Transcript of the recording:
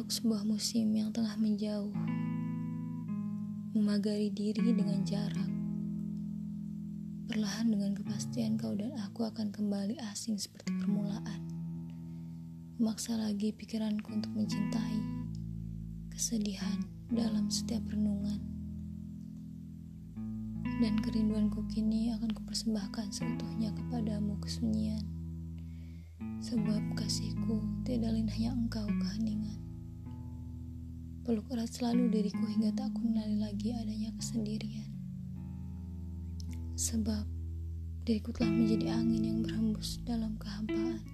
sebuah musim yang tengah menjauh, memagari diri dengan jarak. Perlahan dengan kepastian kau dan aku akan kembali asing seperti permulaan. Memaksa lagi pikiranku untuk mencintai kesedihan dalam setiap renungan. Dan kerinduanku kini akan kupersembahkan seutuhnya kepadamu kesunyian. Sebab kasihku tidak lain hanya engkau keheningan. Peluk erat selalu diriku hingga tak kenali lagi adanya kesendirian. Sebab diriku telah menjadi angin yang berhembus dalam kehampaan.